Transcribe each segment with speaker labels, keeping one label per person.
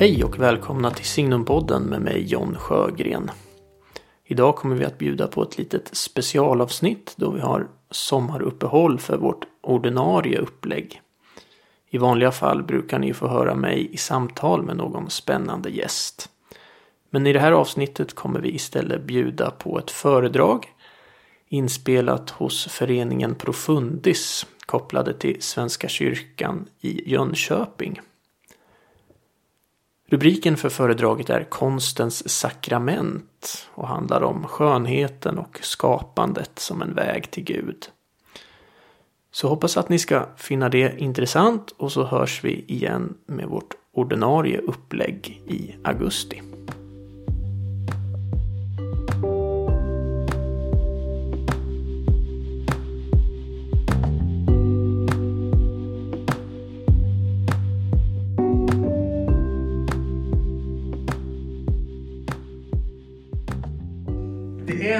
Speaker 1: Hej och välkomna till Signumpodden med mig John Sjögren. Idag kommer vi att bjuda på ett litet specialavsnitt då vi har sommaruppehåll för vårt ordinarie upplägg. I vanliga fall brukar ni få höra mig i samtal med någon spännande gäst. Men i det här avsnittet kommer vi istället bjuda på ett föredrag inspelat hos föreningen Profundis kopplade till Svenska kyrkan i Jönköping. Rubriken för föredraget är Konstens sakrament och handlar om skönheten och skapandet som en väg till Gud. Så hoppas att ni ska finna det intressant och så hörs vi igen med vårt ordinarie upplägg i augusti.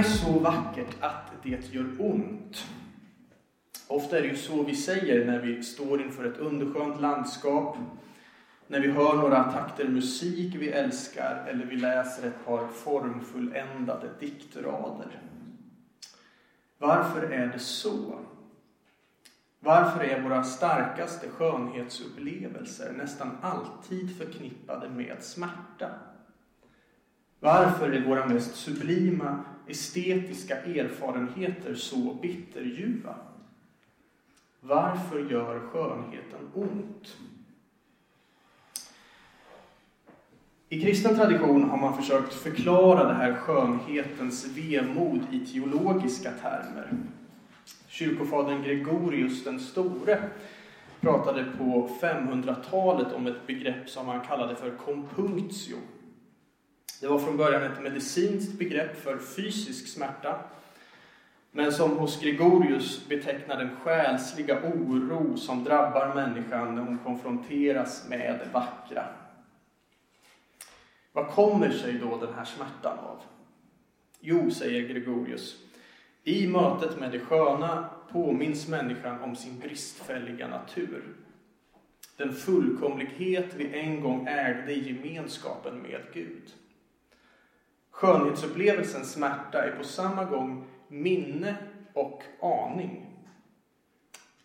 Speaker 2: Är så vackert att det gör ont. Ofta är det ju så vi säger när vi står inför ett underskönt landskap, när vi hör några takter musik vi älskar eller vi läser ett par formfulländade diktrader. Varför är det så? Varför är våra starkaste skönhetsupplevelser nästan alltid förknippade med smärta? Varför är våra mest sublima estetiska erfarenheter så bitterljuva? Varför gör skönheten ont? I kristen tradition har man försökt förklara det här skönhetens vemod i teologiska termer. Kyrkofadern Gregorius den store pratade på 500-talet om ett begrepp som han kallade för compunctio det var från början ett medicinskt begrepp för fysisk smärta, men som hos Gregorius betecknar den själsliga oro som drabbar människan när hon konfronteras med det vackra. Vad kommer sig då den här smärtan av? Jo, säger Gregorius, i mötet med det sköna påminns människan om sin bristfälliga natur. Den fullkomlighet vi en gång ägde i gemenskapen med Gud. Skönhetsupplevelsens smärta är på samma gång minne och aning.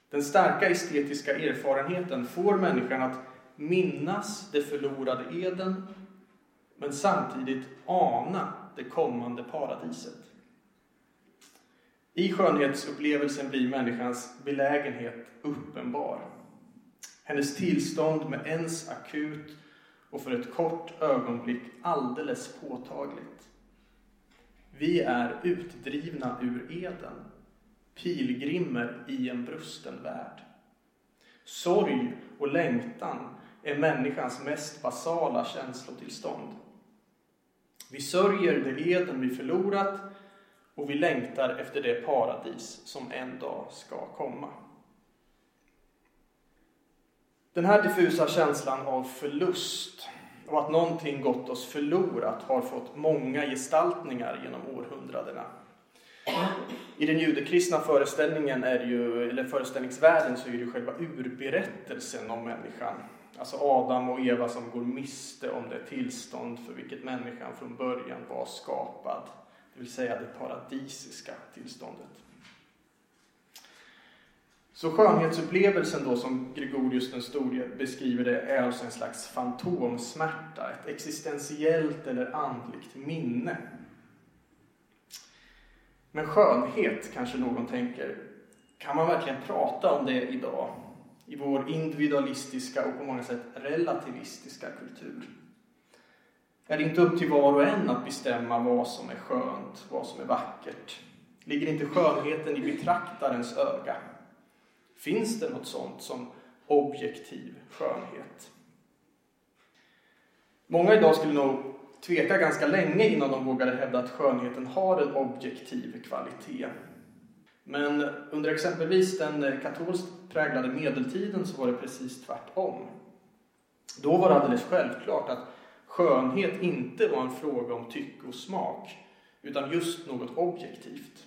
Speaker 2: Den starka estetiska erfarenheten får människan att minnas det förlorade Eden men samtidigt ana det kommande paradiset. I skönhetsupplevelsen blir människans belägenhet uppenbar. Hennes tillstånd med ens akut och för ett kort ögonblick alldeles påtagligt. Vi är utdrivna ur eden, pilgrimer i en brusten värld. Sorg och längtan är människans mest basala känslotillstånd. Vi sörjer det eden vi förlorat och vi längtar efter det paradis som en dag ska komma. Den här diffusa känslan av förlust och att någonting gått oss förlorat har fått många gestaltningar genom århundradena. I den judekristna föreställningen är ju, eller föreställningsvärlden så är det ju själva urberättelsen om människan. Alltså Adam och Eva som går miste om det tillstånd för vilket människan från början var skapad. Det vill säga det paradisiska tillståndet. Så skönhetsupplevelsen då som Gregorius den store beskriver det är alltså en slags fantomsmärta, ett existentiellt eller andligt minne. Men skönhet, kanske någon tänker, kan man verkligen prata om det idag? I vår individualistiska och på många sätt relativistiska kultur. Är det inte upp till var och en att bestämma vad som är skönt, vad som är vackert? Ligger inte skönheten i betraktarens öga? Finns det något sånt som objektiv skönhet? Många idag skulle nog tveka ganska länge innan de vågade hävda att skönheten har en objektiv kvalitet. Men under exempelvis den katolskt präglade medeltiden så var det precis tvärtom. Då var det alldeles självklart att skönhet inte var en fråga om tycke och smak, utan just något objektivt.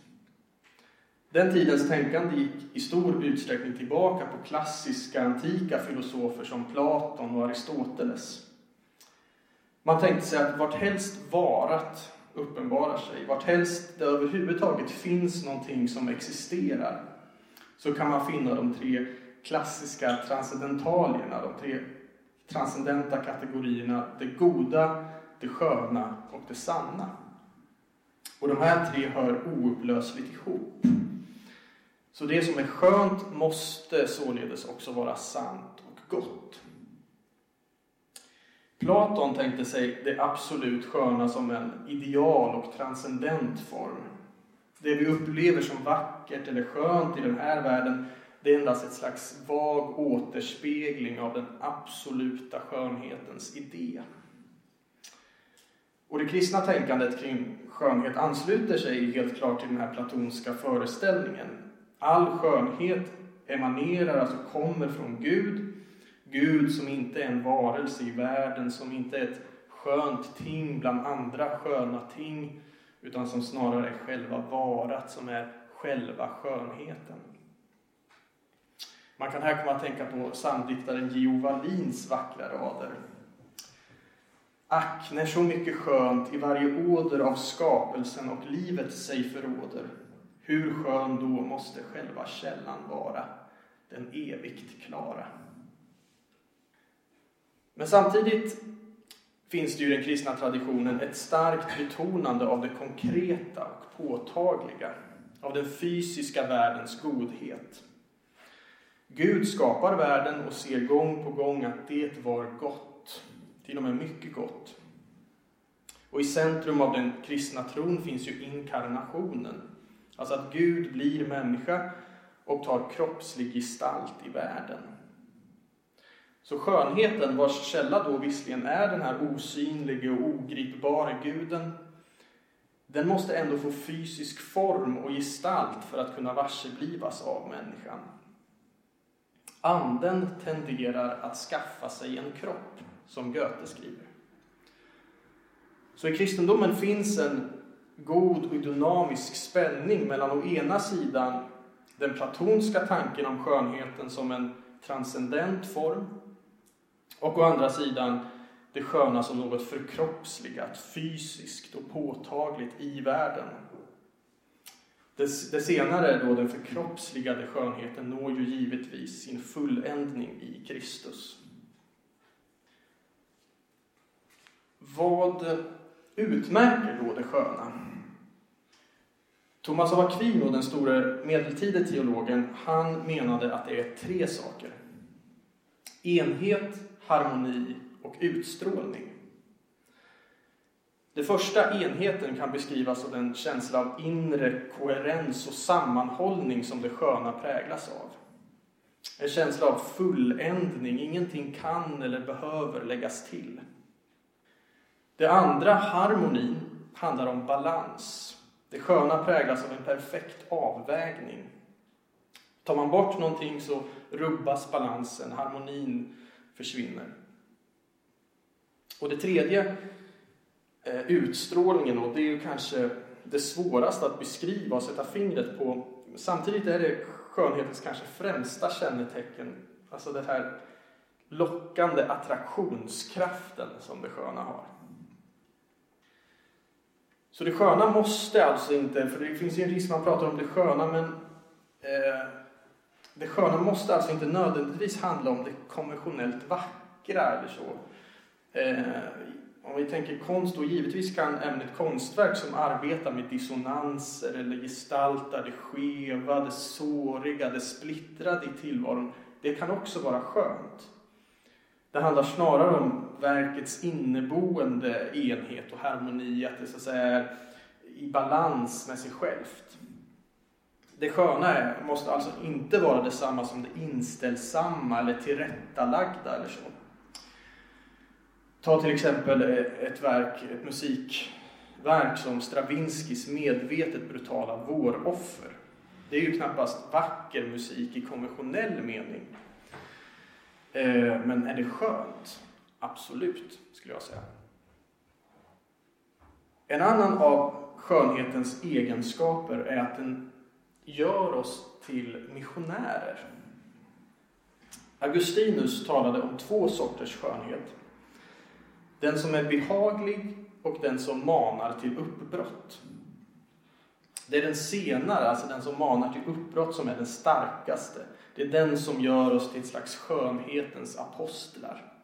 Speaker 2: Den tidens tänkande gick i stor utsträckning tillbaka på klassiska antika filosofer som Platon och Aristoteles. Man tänkte sig att vart helst varat uppenbarar sig, vart helst det överhuvudtaget finns någonting som existerar, så kan man finna de tre klassiska transcendentalierna, de tre transcendenta kategorierna, det goda, det sköna och det sanna. Och de här tre hör oupplösligt ihop. Så det som är skönt måste således också vara sant och gott. Platon tänkte sig det absolut sköna som en ideal och transcendent form. Det vi upplever som vackert eller skönt i den här världen, det är endast ett slags vag återspegling av den absoluta skönhetens idé. Och det kristna tänkandet kring skönhet ansluter sig helt klart till den här platonska föreställningen. All skönhet emanerar, alltså kommer från Gud. Gud som inte är en varelse i världen, som inte är ett skönt ting bland andra sköna ting, utan som snarare är själva varat, som är själva skönheten. Man kan här komma att tänka på psalmdiktaren Geo Wallins vackra rader. Ack, när så mycket skönt i varje åder av skapelsen och livet sig förråder, hur skön då måste själva källan vara, den evigt klara. Men samtidigt finns det ju i den kristna traditionen ett starkt betonande av det konkreta och påtagliga, av den fysiska världens godhet. Gud skapar världen och ser gång på gång att det var gott, till och med mycket gott. Och i centrum av den kristna tron finns ju inkarnationen, alltså att Gud blir människa och tar kroppslig gestalt i världen. Så skönheten, vars källa då visserligen är den här osynlige och ogripbara guden, den måste ändå få fysisk form och gestalt för att kunna varseblivas av människan. Anden tenderar att skaffa sig en kropp, som Goethe skriver. Så i kristendomen finns en god och dynamisk spänning mellan å ena sidan den platonska tanken om skönheten som en transcendent form och å andra sidan det sköna som något förkroppsligat, fysiskt och påtagligt i världen. Det, det senare, då den förkroppsligade skönheten, når ju givetvis sin fulländning i Kristus. Vad utmärker då det sköna? Thomas av Aquino, den store medeltida teologen, han menade att det är tre saker. Enhet, harmoni och utstrålning. Den första enheten kan beskrivas av den känsla av inre koherens och sammanhållning som det sköna präglas av. En känsla av fulländning, ingenting kan eller behöver läggas till. Det andra, harmonin, handlar om balans. Det sköna präglas av en perfekt avvägning. Tar man bort någonting så rubbas balansen, harmonin försvinner. Och det tredje, eh, utstrålningen, och det är ju kanske det svåraste att beskriva och sätta fingret på. Samtidigt är det skönhetens kanske främsta kännetecken, alltså den här lockande attraktionskraften som det sköna har. Så det sköna måste alltså inte, för det finns ju en risk man pratar om det sköna, men eh, det sköna måste alltså inte nödvändigtvis handla om det konventionellt vackra eller så. Eh, om vi tänker konst, då givetvis kan ämnet konstverk som arbetar med dissonanser eller gestaltar det skeva, det såriga, det splittrade i tillvaron, det kan också vara skönt. Det handlar snarare om verkets inneboende enhet och harmoni, att det så att säga är i balans med sig självt. Det sköna är, måste alltså inte vara detsamma som det inställsamma eller tillrättalagda eller så. Ta till exempel ett verk, ett musikverk som Stravinskys medvetet brutala Våroffer. Det är ju knappast vacker musik i konventionell mening. Eh, men är det skönt? Absolut, skulle jag säga. En annan av skönhetens egenskaper är att den gör oss till missionärer. Augustinus talade om två sorters skönhet. Den som är behaglig och den som manar till uppbrott. Det är den senare, alltså den som manar till uppbrott, som är den starkaste. Det är den som gör oss till ett slags skönhetens apostlar.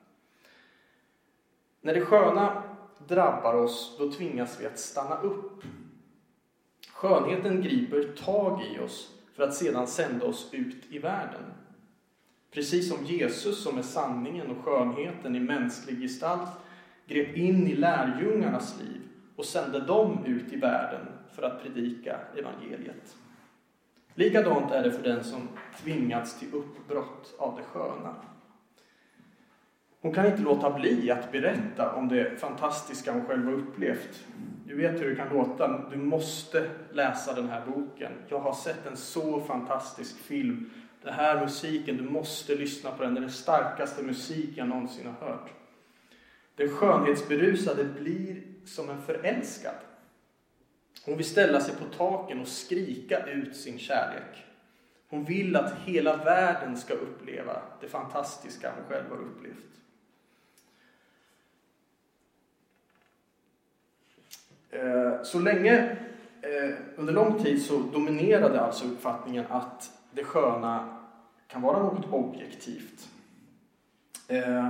Speaker 2: När det sköna drabbar oss, då tvingas vi att stanna upp. Skönheten griper tag i oss för att sedan sända oss ut i världen. Precis som Jesus, som är sanningen och skönheten i mänsklig gestalt, grep in i lärjungarnas liv och sände dem ut i världen för att predika evangeliet. Likadant är det för den som tvingats till uppbrott av det sköna. Hon kan inte låta bli att berätta om det fantastiska hon själv har upplevt. Du vet hur det kan låta. Du måste läsa den här boken. Jag har sett en så fantastisk film. Den här musiken, du måste lyssna på den. Det är den starkaste musik jag någonsin har hört. Den skönhetsberusade blir som en förälskad. Hon vill ställa sig på taken och skrika ut sin kärlek. Hon vill att hela världen ska uppleva det fantastiska hon själv har upplevt. Eh, så länge, eh, under lång tid så dominerade alltså uppfattningen att det sköna kan vara något objektivt. Eh,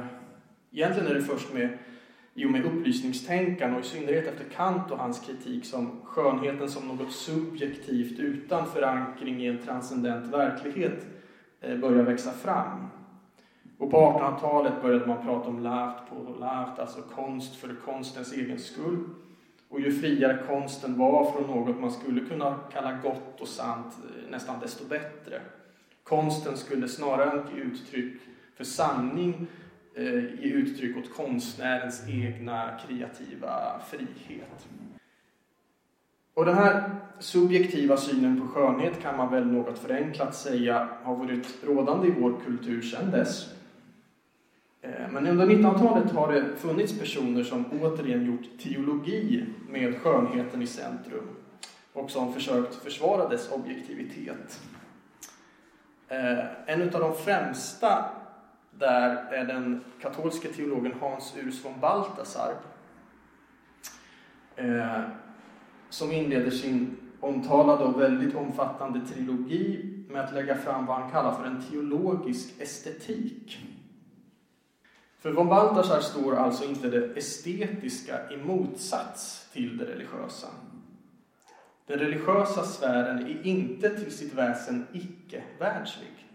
Speaker 2: egentligen är det först med, i och med upplysningstänkan och i synnerhet efter Kant och hans kritik som skönheten som något subjektivt utan förankring i en transcendent verklighet börjar växa fram. Och på 1800-talet började man prata om l'art pour l'art, alltså konst för konstens egen skull. Och ju friare konsten var från något man skulle kunna kalla gott och sant, eh, nästan desto bättre. Konsten skulle snarare ge uttryck för sanning, eh, ge uttryck åt konstnärens egna kreativa frihet. Och den här subjektiva synen på skönhet kan man väl något förenklat säga har varit rådande i vår kultur sedan dess. Eh, men under 1900-talet har det funnits personer som återigen gjort teologi med skönheten i centrum och som försökt försvara dess objektivitet. Eh, en av de främsta där är den katolske teologen Hans Urs von Balthasar eh, som inleder sin omtalade och väldigt omfattande trilogi med att lägga fram vad han kallar för en teologisk estetik. För von Balthasar står alltså inte det estetiska i motsats till det religiösa. Den religiösa sfären är inte till sitt väsen icke-världslig.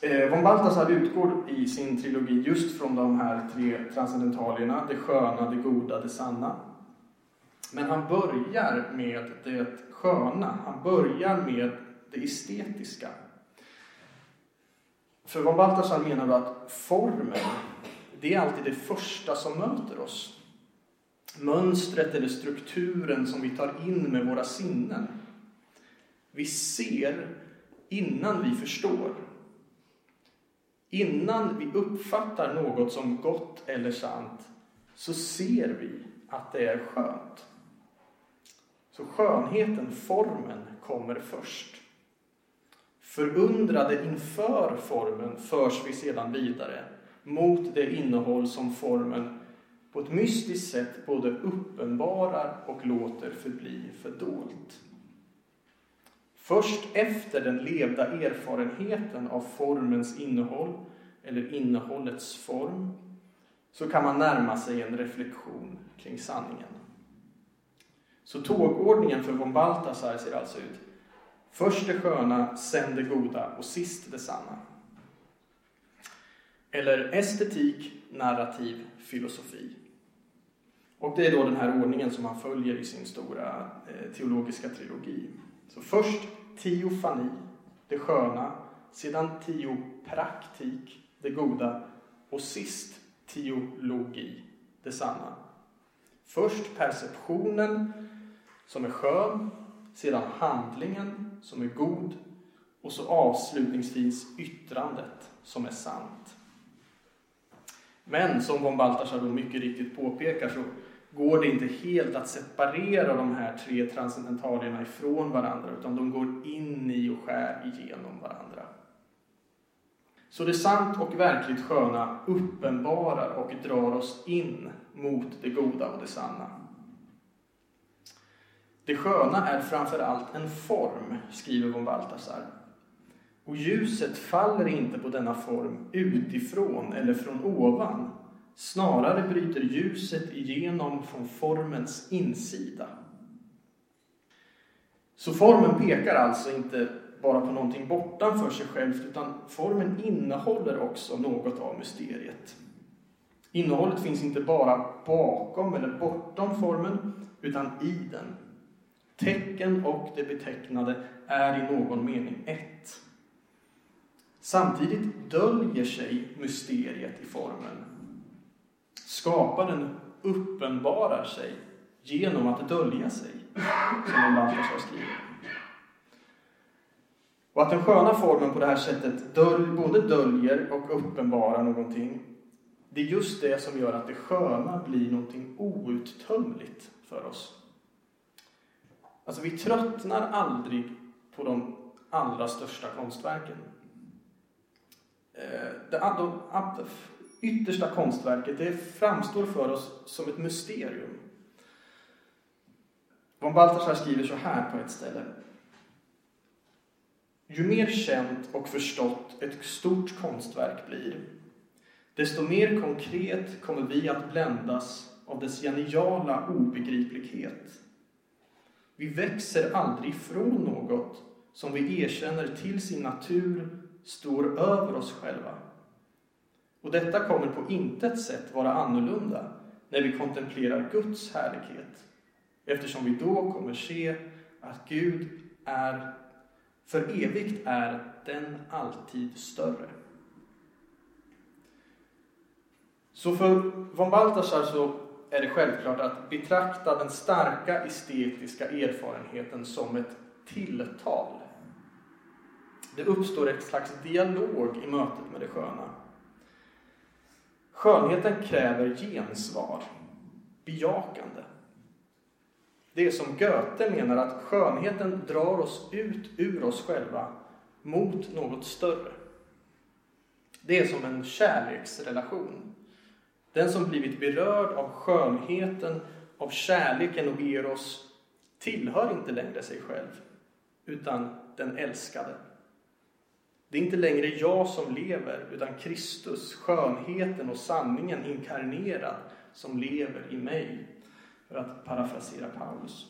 Speaker 2: Eh, von Balthasar utgår i sin trilogi just från de här tre transcendentalierna, det sköna, det goda, det sanna. Men han börjar med det sköna, han börjar med det estetiska. För von Balthasar menar att formen, det är alltid det första som möter oss. Mönstret eller strukturen som vi tar in med våra sinnen. Vi ser innan vi förstår. Innan vi uppfattar något som gott eller sant så ser vi att det är skönt. Så skönheten, formen, kommer först. Förundrade inför formen förs vi sedan vidare mot det innehåll som formen på ett mystiskt sätt både uppenbarar och låter förbli fördolt. Först efter den levda erfarenheten av formens innehåll, eller innehållets form, så kan man närma sig en reflektion kring sanningen. Så tågordningen för von Balthasar ser alltså ut Först det sköna, sen det goda och sist det sanna. Eller estetik, narrativ, filosofi. Och det är då den här ordningen som han följer i sin stora eh, teologiska trilogi. Så först teofani, det sköna, sedan teopraktik, det goda och sist teologi, det sanna. Först perceptionen som är skön, sedan handlingen som är god och så avslutningsvis yttrandet som är sant. Men som von Balthasar då mycket riktigt påpekar så går det inte helt att separera de här tre transcendentalierna ifrån varandra utan de går in i och skär igenom varandra. Så det sant och verkligt sköna uppenbarar och drar oss in mot det goda och det sanna. Det sköna är framför allt en form, skriver von Balthasar. Och ljuset faller inte på denna form utifrån eller från ovan. Snarare bryter ljuset igenom från formens insida. Så formen pekar alltså inte bara på någonting bortanför sig självt, utan formen innehåller också något av mysteriet. Innehållet finns inte bara bakom eller bortom formen, utan i den. Tecken och det betecknade är i någon mening ett. Samtidigt döljer sig mysteriet i formen. Skaparen uppenbarar sig genom att dölja sig, som en Balthasar skriver. Och att den sköna formen på det här sättet döl, både döljer och uppenbarar någonting, det är just det som gör att det sköna blir någonting outtömligt för oss. Alltså, vi tröttnar aldrig på de allra största konstverken. Eh, det yttersta konstverket det framstår för oss som ett mysterium. Von Balthasar skriver så här på ett ställe. Ju mer känt och förstått ett stort konstverk blir, desto mer konkret kommer vi att bländas av dess geniala obegriplighet. Vi växer aldrig ifrån något som vi erkänner till sin natur står över oss själva. Och detta kommer på intet sätt vara annorlunda när vi kontemplerar Guds härlighet, eftersom vi då kommer se att Gud är för evigt är den alltid större. Så för von Balthasar så är det självklart att betrakta den starka estetiska erfarenheten som ett tilltal. Det uppstår ett slags dialog i mötet med det sköna. Skönheten kräver gensvar, bejakande. Det är som Goethe menar att skönheten drar oss ut ur oss själva mot något större. Det är som en kärleksrelation. Den som blivit berörd av skönheten, av kärleken och eros tillhör inte längre sig själv, utan den älskade. Det är inte längre jag som lever, utan Kristus, skönheten och sanningen inkarnerad, som lever i mig för att parafrasera Paulus.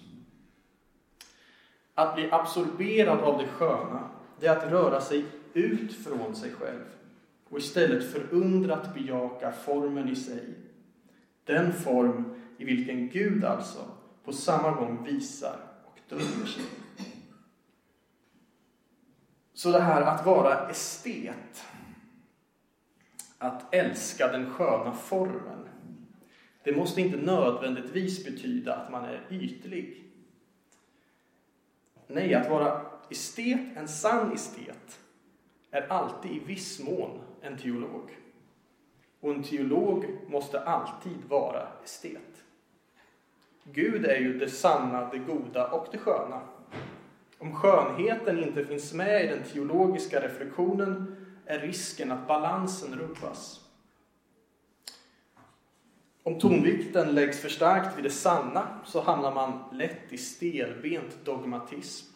Speaker 2: Att bli absorberad av det sköna, det är att röra sig ut från sig själv och istället förundrat bejaka formen i sig. Den form i vilken Gud alltså på samma gång visar och döljer sig. Så det här att vara estet, att älska den sköna formen, det måste inte nödvändigtvis betyda att man är ytlig. Nej, att vara estet, en sann estet, är alltid i viss mån en teolog. Och en teolog måste alltid vara estet. Gud är ju det sanna, det goda och det sköna. Om skönheten inte finns med i den teologiska reflektionen är risken att balansen rubbas. Om tonvikten läggs för starkt vid det sanna så hamnar man lätt i stelbent dogmatism.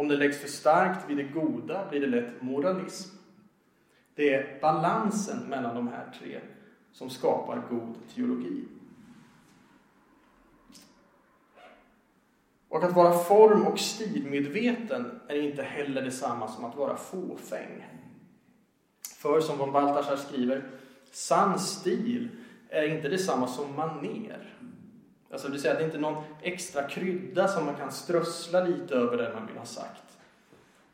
Speaker 2: Om det läggs för starkt vid det goda blir det lätt moralism. Det är balansen mellan de här tre som skapar god teologi. Och att vara form och stilmedveten är inte heller detsamma som att vara fåfäng. För som von Balthasar skriver, sann stil är inte detsamma som maner. Alltså det vill säga, det är inte någon extra krydda som man kan strössla lite över det man vill ha sagt.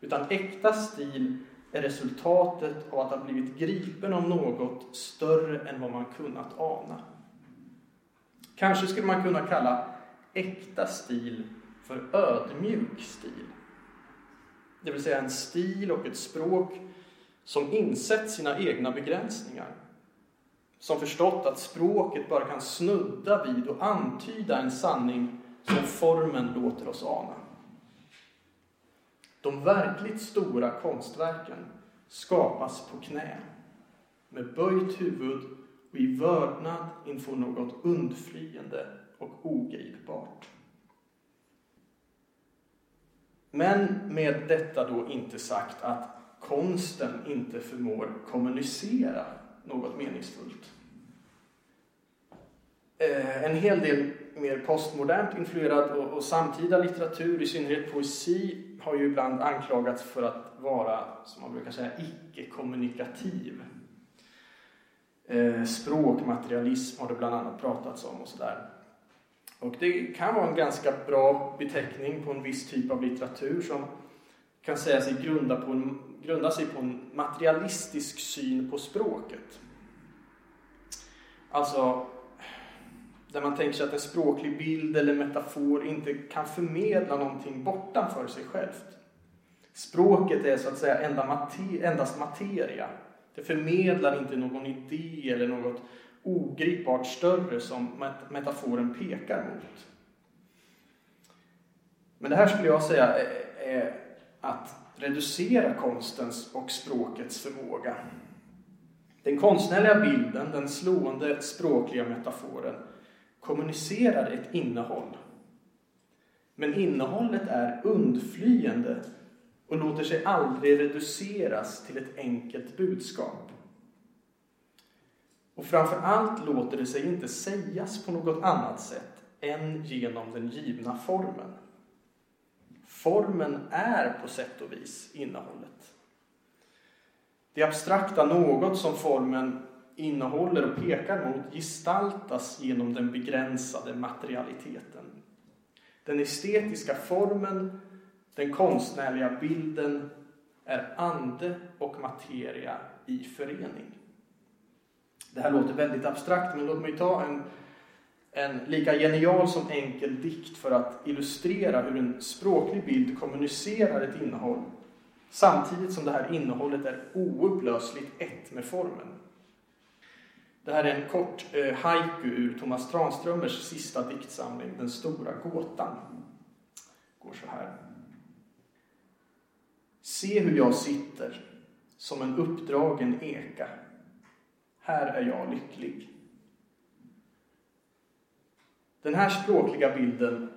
Speaker 2: Utan äkta stil är resultatet av att ha blivit gripen av något större än vad man kunnat ana. Kanske skulle man kunna kalla äkta stil för ödmjuk stil. Det vill säga en stil och ett språk som insett sina egna begränsningar som förstått att språket bara kan snudda vid och antyda en sanning som formen låter oss ana. De verkligt stora konstverken skapas på knä, med böjt huvud och i vördnad inför något undflyende och ogripbart. Men med detta då inte sagt att konsten inte förmår kommunicera något meningsfullt. Eh, en hel del mer postmodernt influerad och, och samtida litteratur, i synnerhet poesi, har ju ibland anklagats för att vara, som man brukar säga, icke-kommunikativ. Eh, språkmaterialism har det bland annat pratats om och sådär. Och det kan vara en ganska bra beteckning på en viss typ av litteratur som kan säga sig grunda, på en, grundar sig på en materialistisk syn på språket. Alltså, där man tänker sig att en språklig bild eller metafor inte kan förmedla någonting bortanför sig självt. Språket är så att säga endast materia. Det förmedlar inte någon idé eller något ogripbart större som metaforen pekar mot. Men det här skulle jag säga är att reducera konstens och språkets förmåga. Den konstnärliga bilden, den slående språkliga metaforen, kommunicerar ett innehåll. Men innehållet är undflyende och låter sig aldrig reduceras till ett enkelt budskap. Och framför allt låter det sig inte sägas på något annat sätt än genom den givna formen. Formen är på sätt och vis innehållet. Det abstrakta något som formen innehåller och pekar mot gestaltas genom den begränsade materialiteten. Den estetiska formen, den konstnärliga bilden, är ande och materia i förening. Det här låter väldigt abstrakt, men låt mig ta en, en lika genial som enkel dikt för att illustrera hur en språklig bild kommunicerar ett innehåll samtidigt som det här innehållet är oupplösligt ett med formen. Det här är en kort eh, haiku ur Thomas Tranströmers sista diktsamling, Den stora gåtan. går så här. Se hur jag sitter som en uppdragen eka här är jag lycklig. Den här språkliga bilden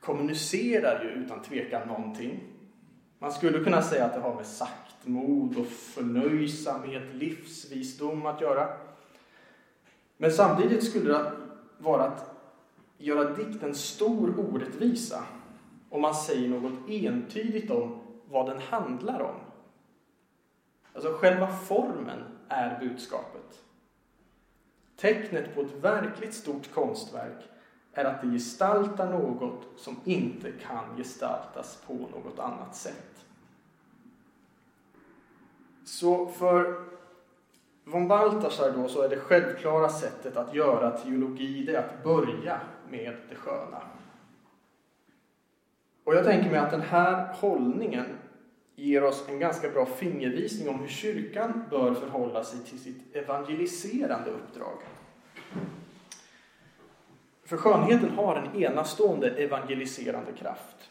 Speaker 2: kommunicerar ju utan tvekan någonting. Man skulle kunna säga att det har med saktmod och förnöjsamhet, livsvisdom att göra. Men samtidigt skulle det vara att göra dikten stor orättvisa om man säger något entydigt om vad den handlar om. Alltså själva formen är budskapet. Tecknet på ett verkligt stort konstverk är att det gestaltar något som inte kan gestaltas på något annat sätt. Så för von Balthasar då så är det självklara sättet att göra teologi det är att börja med det sköna. Och jag tänker mig att den här hållningen ger oss en ganska bra fingervisning om hur kyrkan bör förhålla sig till sitt evangeliserande uppdrag. För skönheten har en enastående evangeliserande kraft.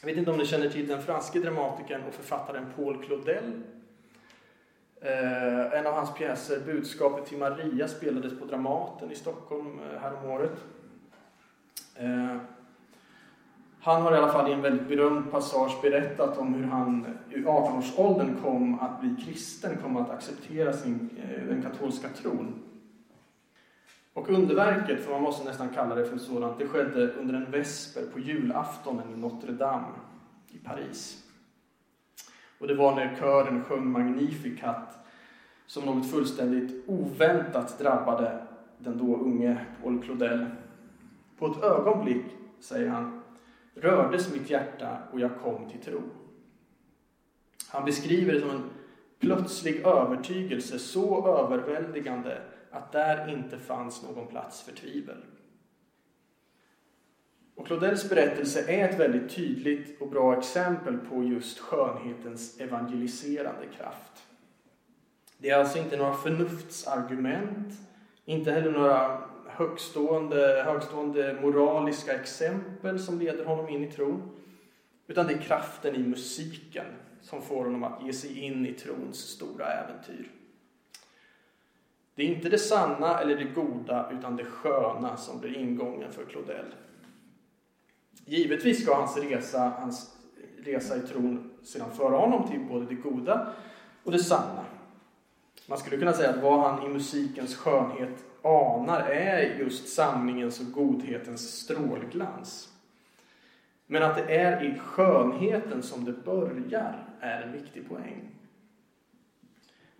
Speaker 2: Jag vet inte om ni känner till den franske dramatikern och författaren Paul Claudel. Eh, en av hans pjäser, Budskapet till Maria, spelades på Dramaten i Stockholm eh, häromåret. Eh, han har i alla fall i en väldigt berömd passage berättat om hur han i 18-årsåldern kom att bli kristen, kom att acceptera sin, den katolska tron. Och underverket, för man måste nästan kalla det för sådant, det skedde under en vesper på julaftonen i Notre Dame i Paris. Och det var när kören sjöng Magnificat som något fullständigt oväntat drabbade den då unge Paul Claudel. På ett ögonblick, säger han, rördes mitt hjärta och jag kom till tro. Han beskriver det som en plötslig övertygelse så överväldigande att där inte fanns någon plats för tvivel. Och Claudels berättelse är ett väldigt tydligt och bra exempel på just skönhetens evangeliserande kraft. Det är alltså inte några förnuftsargument, inte heller några högstående, högstående moraliska exempel som leder honom in i tron. Utan det är kraften i musiken, som får honom att ge sig in i trons stora äventyr. Det är inte det sanna eller det goda utan det sköna som blir ingången för Claudel. Givetvis ska hans resa, hans resa i tron sedan föra honom till både det goda och det sanna. Man skulle kunna säga att vad han i musikens skönhet anar är just sanningens och godhetens strålglans. Men att det är i skönheten som det börjar är en viktig poäng.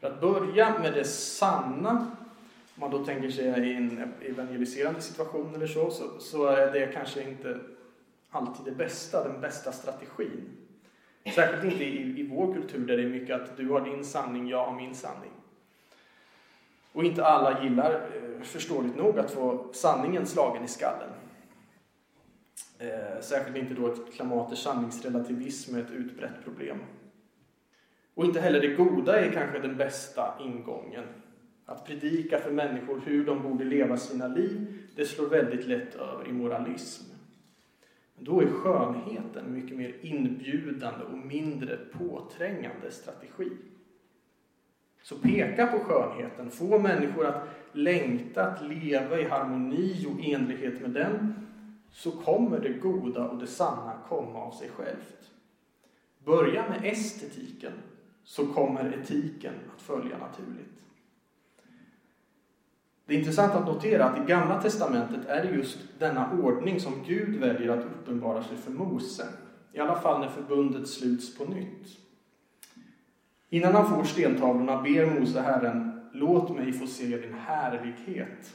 Speaker 2: För att börja med det sanna, om man då tänker sig i en evangeliserande situation eller så, så, så är det kanske inte alltid det bästa, den bästa strategin. Särskilt inte i, i vår kultur där det är mycket att du har din sanning, jag har min sanning. Och inte alla gillar, eh, förståeligt nog, att få sanningen slagen i skallen. Eh, särskilt inte då ett klimat där sanningsrelativism är ett utbrett problem. Och inte heller det goda är kanske den bästa ingången. Att predika för människor hur de borde leva sina liv, det slår väldigt lätt över i moralism. Men då är skönheten en mycket mer inbjudande och mindre påträngande strategi. Så peka på skönheten, få människor att längta att leva i harmoni och enlighet med den, så kommer det goda och det sanna komma av sig självt. Börja med estetiken, så kommer etiken att följa naturligt. Det är intressant att notera att i Gamla Testamentet är det just denna ordning som Gud väljer att uppenbara sig för Mose. I alla fall när förbundet sluts på nytt. Innan han får stentavlorna ber Mose Herren, låt mig få se din härlighet.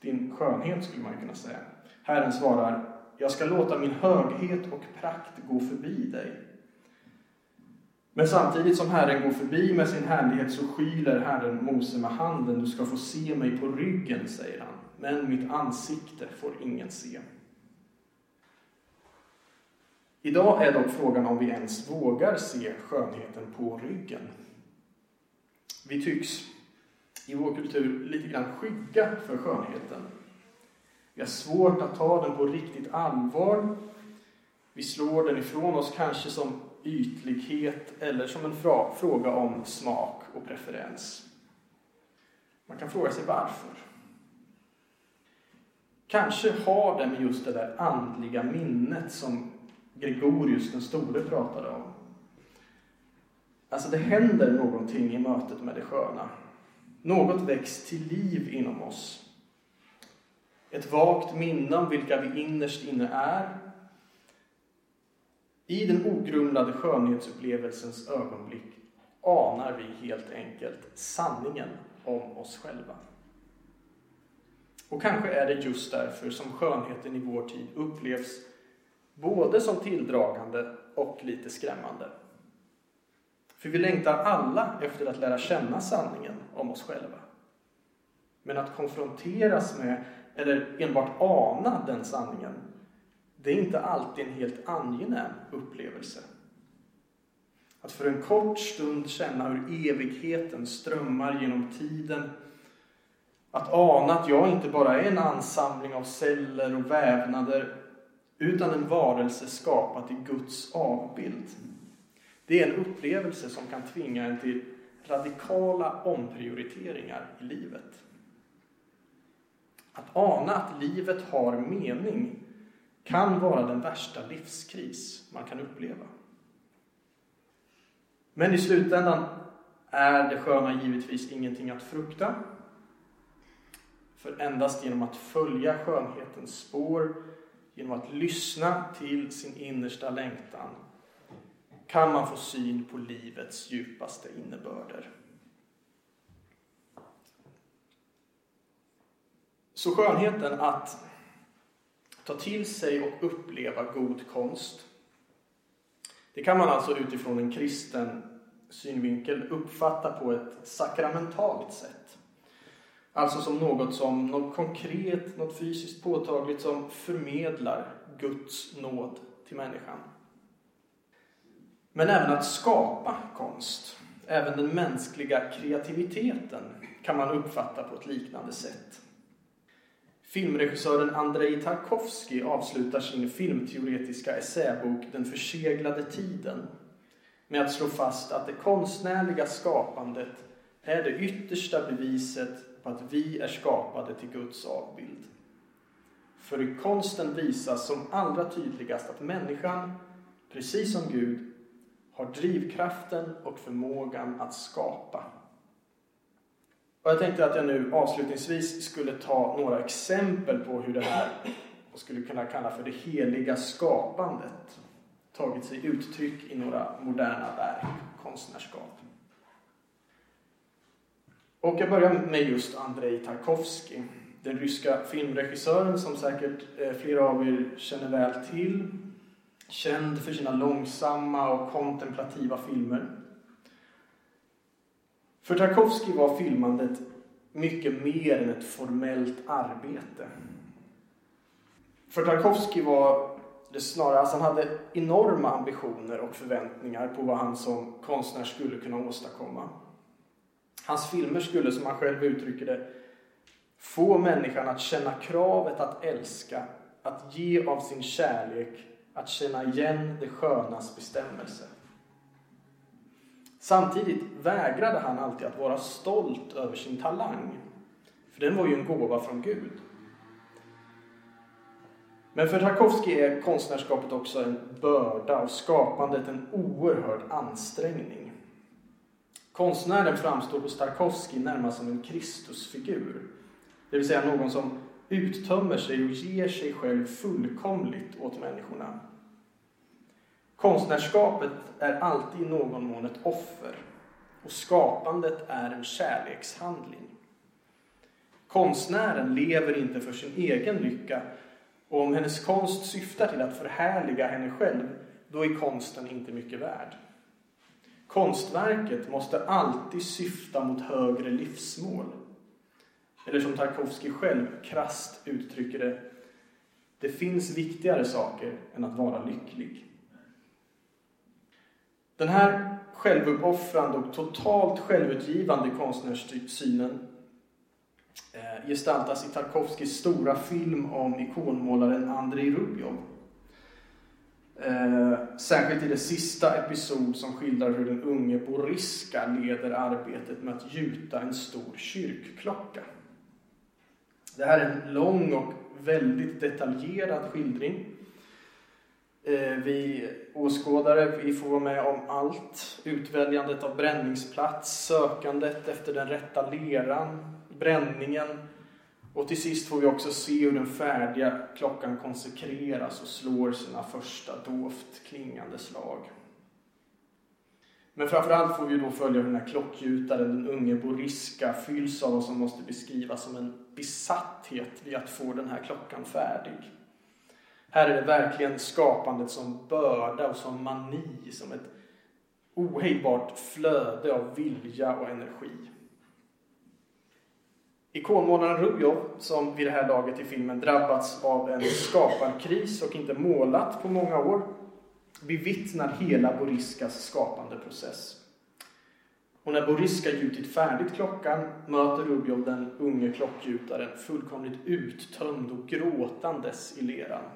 Speaker 2: Din skönhet skulle man kunna säga. Herren svarar, jag ska låta min höghet och prakt gå förbi dig. Men samtidigt som Herren går förbi med sin härlighet så skyler Herren Mose med handen. Du ska få se mig på ryggen, säger han. Men mitt ansikte får ingen se. Idag är dock frågan om vi ens vågar se skönheten på ryggen. Vi tycks i vår kultur lite grann skygga för skönheten. Vi har svårt att ta den på riktigt allvar. Vi slår den ifrån oss kanske som ytlighet eller som en fråga om smak och preferens. Man kan fråga sig varför. Kanske har det med just det där andliga minnet som Gregorius den store pratade om. Alltså det händer någonting i mötet med det sköna. Något väcks till liv inom oss. Ett vagt minne om vilka vi innerst inne är. I den ogrumlade skönhetsupplevelsens ögonblick anar vi helt enkelt sanningen om oss själva. Och kanske är det just därför som skönheten i vår tid upplevs både som tilldragande och lite skrämmande. För vi längtar alla efter att lära känna sanningen om oss själva. Men att konfronteras med, eller enbart ana den sanningen, det är inte alltid en helt angenäm upplevelse. Att för en kort stund känna hur evigheten strömmar genom tiden. Att ana att jag inte bara är en ansamling av celler och vävnader utan en varelse skapad i Guds avbild. Det är en upplevelse som kan tvinga en till radikala omprioriteringar i livet. Att ana att livet har mening kan vara den värsta livskris man kan uppleva. Men i slutändan är det sköna givetvis ingenting att frukta. För endast genom att följa skönhetens spår genom att lyssna till sin innersta längtan kan man få syn på livets djupaste innebörder. Så skönheten att ta till sig och uppleva god konst det kan man alltså utifrån en kristen synvinkel uppfatta på ett sakramentalt sätt. Alltså som något som något konkret, något fysiskt påtagligt som förmedlar Guds nåd till människan. Men även att skapa konst, även den mänskliga kreativiteten kan man uppfatta på ett liknande sätt. Filmregissören Andrei Tarkovsky avslutar sin filmteoretiska essäbok Den förseglade tiden med att slå fast att det konstnärliga skapandet är det yttersta beviset på att vi är skapade till Guds avbild. För i konsten visas som allra tydligast att människan, precis som Gud, har drivkraften och förmågan att skapa. Och jag tänkte att jag nu avslutningsvis skulle ta några exempel på hur det här och skulle kunna kalla för det heliga skapandet tagit sig uttryck i några moderna verk, och konstnärskap. Och jag börjar med just Andrei Tarkovsky, den ryska filmregissören som säkert eh, flera av er känner väl till. Känd för sina långsamma och kontemplativa filmer. För Tarkovsky var filmandet mycket mer än ett formellt arbete. För Tarkovsky var det snarare, alltså han hade enorma ambitioner och förväntningar på vad han som konstnär skulle kunna åstadkomma. Hans filmer skulle, som han själv uttrycker det, få människan att känna kravet att älska, att ge av sin kärlek, att känna igen det skönas bestämmelse. Samtidigt vägrade han alltid att vara stolt över sin talang, för den var ju en gåva från Gud. Men för Tarkovsky är konstnärskapet också en börda och skapandet en oerhörd ansträngning. Konstnären framstår hos Tarkovsky närmast som en Kristusfigur. Det vill säga någon som uttömmer sig och ger sig själv fullkomligt åt människorna. Konstnärskapet är alltid i någon mån ett offer och skapandet är en kärlekshandling. Konstnären lever inte för sin egen lycka och om hennes konst syftar till att förhärliga henne själv, då är konsten inte mycket värd. Konstverket måste alltid syfta mot högre livsmål. Eller som Tarkovsky själv krast uttrycker det, det finns viktigare saker än att vara lycklig. Den här självuppoffrande och totalt självutgivande konstnärssynen eh, gestaltas i Tarkovskis stora film om ikonmålaren Andrei Rubjov. Eh, särskilt i det sista episod som skildrar hur den unge Boriska leder arbetet med att gjuta en stor kyrkklocka. Det här är en lång och väldigt detaljerad skildring. Eh, vi åskådare vi får vara med om allt. Utväljandet av bränningsplats, sökandet efter den rätta leran, bränningen och till sist får vi också se hur den färdiga klockan konsekreras och slår sina första dovt klingande slag. Men framförallt får vi då följa hur den här klockgjutaren, den unge Boriska, fylls av vad som måste beskrivas som en besatthet vid att få den här klockan färdig. Här är det verkligen skapandet som börda och som mani, som ett ohejdbart flöde av vilja och energi. Ikonmålaren Rubjov, som vid det här laget i filmen drabbats av en skaparkris och inte målat på många år, bevittnar hela Boriskas skapande process. Och när Boriska gjutit färdigt klockan möter Rubjov den unge klockgjutaren fullkomligt uttömd och gråtandes i leran.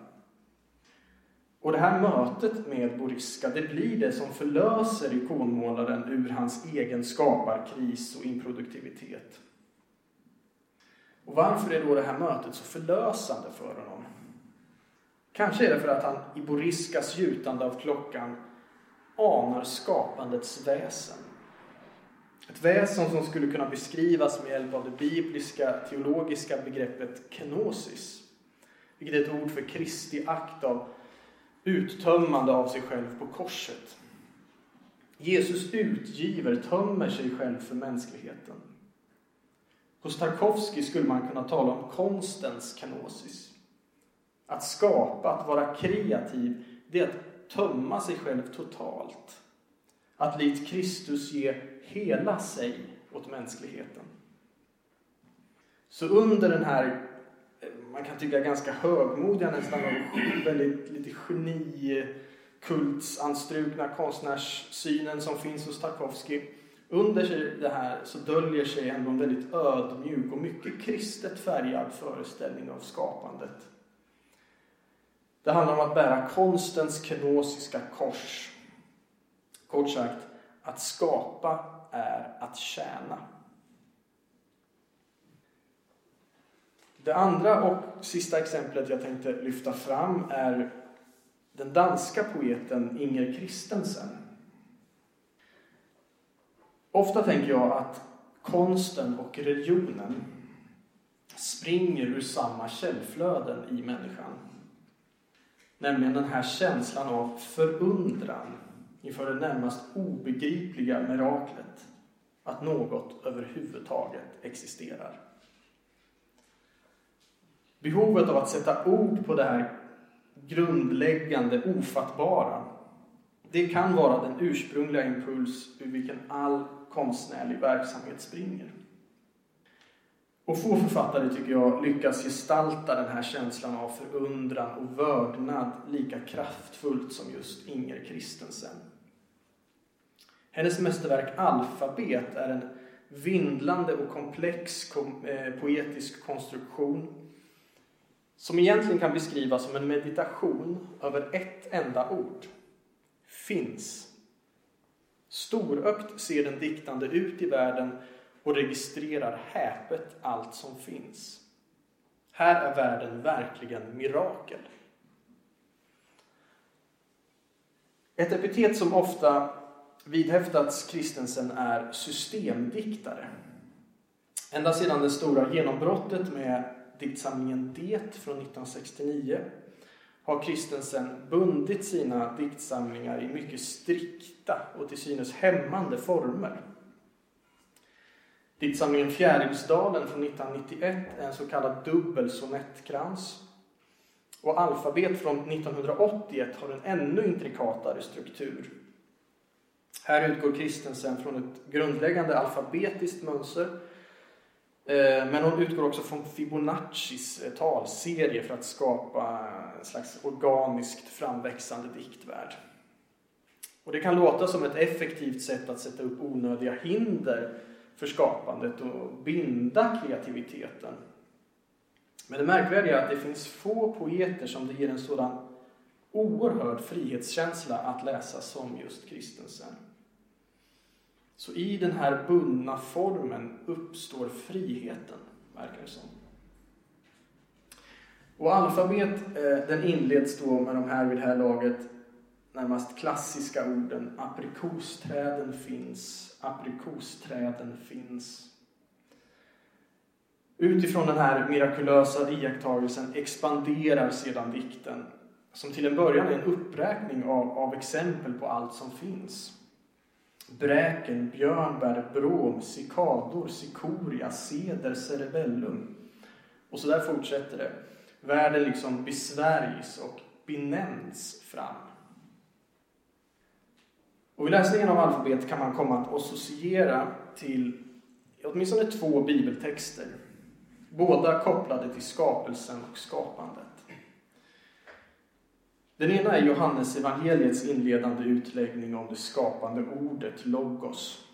Speaker 2: Och det här mötet med Boriska, det blir det som förlöser ikonmålaren ur hans egen skaparkris och improduktivitet. Och varför är då det här mötet så förlösande för honom? Kanske är det för att han i Boriskas gjutande av klockan anar skapandets väsen. Ett väsen som skulle kunna beskrivas med hjälp av det bibliska teologiska begreppet kenosis. Vilket är ett ord för Kristi akt av uttömmande av sig själv på korset. Jesus utgiver, tömmer sig själv för mänskligheten. Hos Tarkovsky skulle man kunna tala om konstens kanosis. Att skapa, att vara kreativ, det är att tömma sig själv totalt. Att likt Kristus ge hela sig åt mänskligheten. Så under den här, man kan tycka ganska högmodiga nästan, och väldigt lite genikultsanstrukna konstnärssynen som finns hos Tarkovsky under det här så döljer sig ändå en väldigt ödmjuk och mycket kristet färgad föreställning av skapandet. Det handlar om att bära konstens kenosiska kors. Kort sagt, att skapa är att tjäna. Det andra och sista exemplet jag tänkte lyfta fram är den danska poeten Inger Christensen. Ofta tänker jag att konsten och religionen springer ur samma källflöden i människan. Nämligen den här känslan av förundran inför det närmast obegripliga miraklet att något överhuvudtaget existerar. Behovet av att sätta ord på det här grundläggande, ofattbara, det kan vara den ursprungliga impuls ur vilken all konstnärlig verksamhet springer. Och få författare, tycker jag, lyckas gestalta den här känslan av förundran och vördnad lika kraftfullt som just Inger Christensen. Hennes mästerverk Alfabet är en vindlande och komplex eh, poetisk konstruktion som egentligen kan beskrivas som en meditation över ett enda ord. Finns. Storökt ser den diktande ut i världen och registrerar häpet allt som finns. Här är världen verkligen mirakel. Ett epitet som ofta vidhäftats Kristensen är systemdiktare. Ända sedan det stora genombrottet med diktsamlingen Det från 1969 har Kristensen bundit sina diktsamlingar i mycket strikta och till synes hämmande former. Diktsamlingen Fjärilsdalen från 1991 är en så kallad dubbel sonettkrans. Och Alfabet från 1981 har en ännu intrikatare struktur. Här utgår Kristensen från ett grundläggande alfabetiskt mönster Eh, men hon utgår också från Fibonaccis eh, talserie för att skapa en slags organiskt framväxande diktvärld. Och det kan låta som ett effektivt sätt att sätta upp onödiga hinder för skapandet och binda kreativiteten. Men det märkvärdiga är att det finns få poeter som det ger en sådan oerhörd frihetskänsla att läsa som just Kristensen. Så i den här bundna formen uppstår friheten, verkar det som. Och alfabet eh, den inleds då med de här vid det här laget närmast klassiska orden aprikosträden finns, aprikosträden finns. Utifrån den här mirakulösa iakttagelsen expanderar sedan dikten som till en början är en uppräkning av, av exempel på allt som finns. Bräken, björnbär, brom, cikador, cikoria, ceder, cerebellum. Och så där fortsätter det. Världen liksom besvärjs och benämns fram. Och vid läsningen av alfabet kan man komma att associera till åtminstone två bibeltexter. Båda kopplade till skapelsen och skapandet. Den ena är Johannes evangeliets inledande utläggning om det skapande ordet, logos.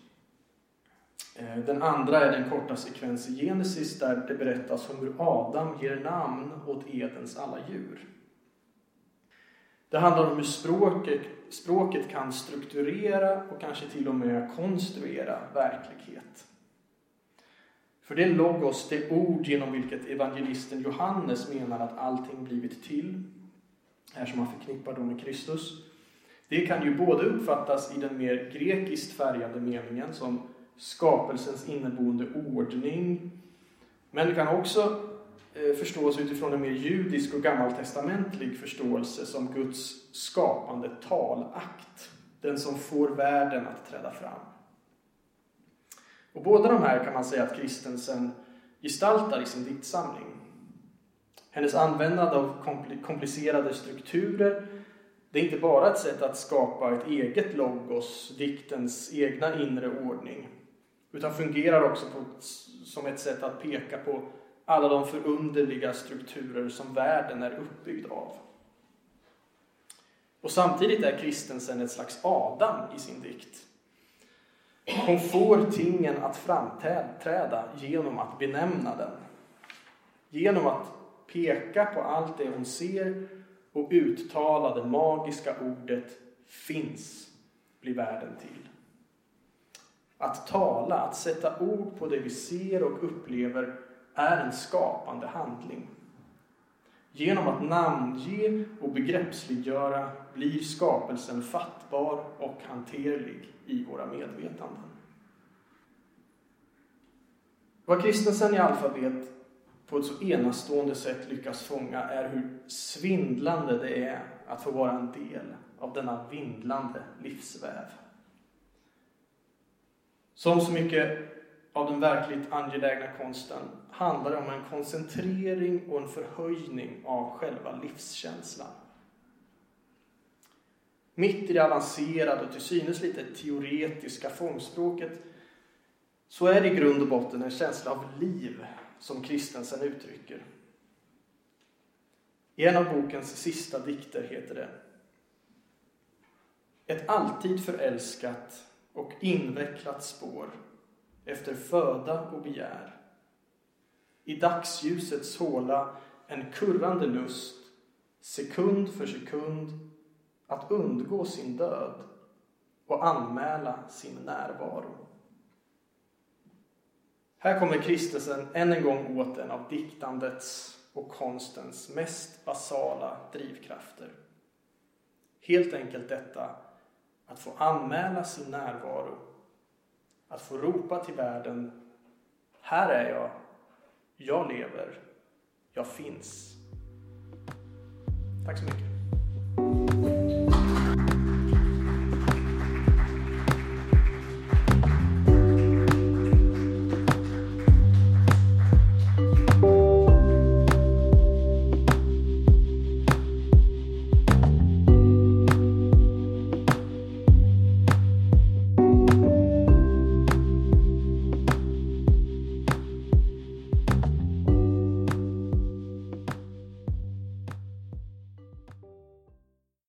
Speaker 2: Eh, den andra är den korta sekvens i Genesis där det berättas om hur Adam ger namn åt Edens alla djur. Det handlar om hur språket, språket kan strukturera och kanske till och med konstruera verklighet. För det är logos, det ord genom vilket evangelisten Johannes menar att allting blivit till, här som man förknippar då med Kristus. Det kan ju både uppfattas i den mer grekiskt färgade meningen som skapelsens inneboende ordning, men det kan också eh, förstås utifrån en mer judisk och gammaltestamentlig förståelse som Guds skapande talakt, den som får världen att träda fram. Och båda de här kan man säga att Kristensen gestaltar i sin diktsamling. Hennes användande av komplicerade strukturer det är inte bara ett sätt att skapa ett eget logos, diktens egna inre ordning, utan fungerar också på, som ett sätt att peka på alla de förunderliga strukturer som världen är uppbyggd av. Och samtidigt är Kristensen ett slags Adam i sin dikt. Hon får tingen att framträda genom att benämna den. Genom att peka på allt det hon ser och uttala det magiska ordet finns blir världen till. Att tala, att sätta ord på det vi ser och upplever är en skapande handling. Genom att namnge och begreppsliggöra blir skapelsen fattbar och hanterlig i våra medvetanden. Vad Kristensen i alfabet på ett så enastående sätt lyckas fånga är hur svindlande det är att få vara en del av denna vindlande livsväv. Som så mycket av den verkligt angelägna konsten handlar det om en koncentrering och en förhöjning av själva livskänslan. Mitt i det avancerade och till synes lite teoretiska formspråket så är det i grund och botten en känsla av liv som Kristensen uttrycker. I en av bokens sista dikter heter det Ett alltid förälskat och invecklat spår efter föda och begär. I dagsljusets håla en kurrande lust, sekund för sekund, att undgå sin död och anmäla sin närvaro. Här kommer kristelsen än en gång åt en av diktandets och konstens mest basala drivkrafter. Helt enkelt detta att få anmäla sin närvaro. Att få ropa till världen Här är jag. Jag lever. Jag finns. Tack så mycket.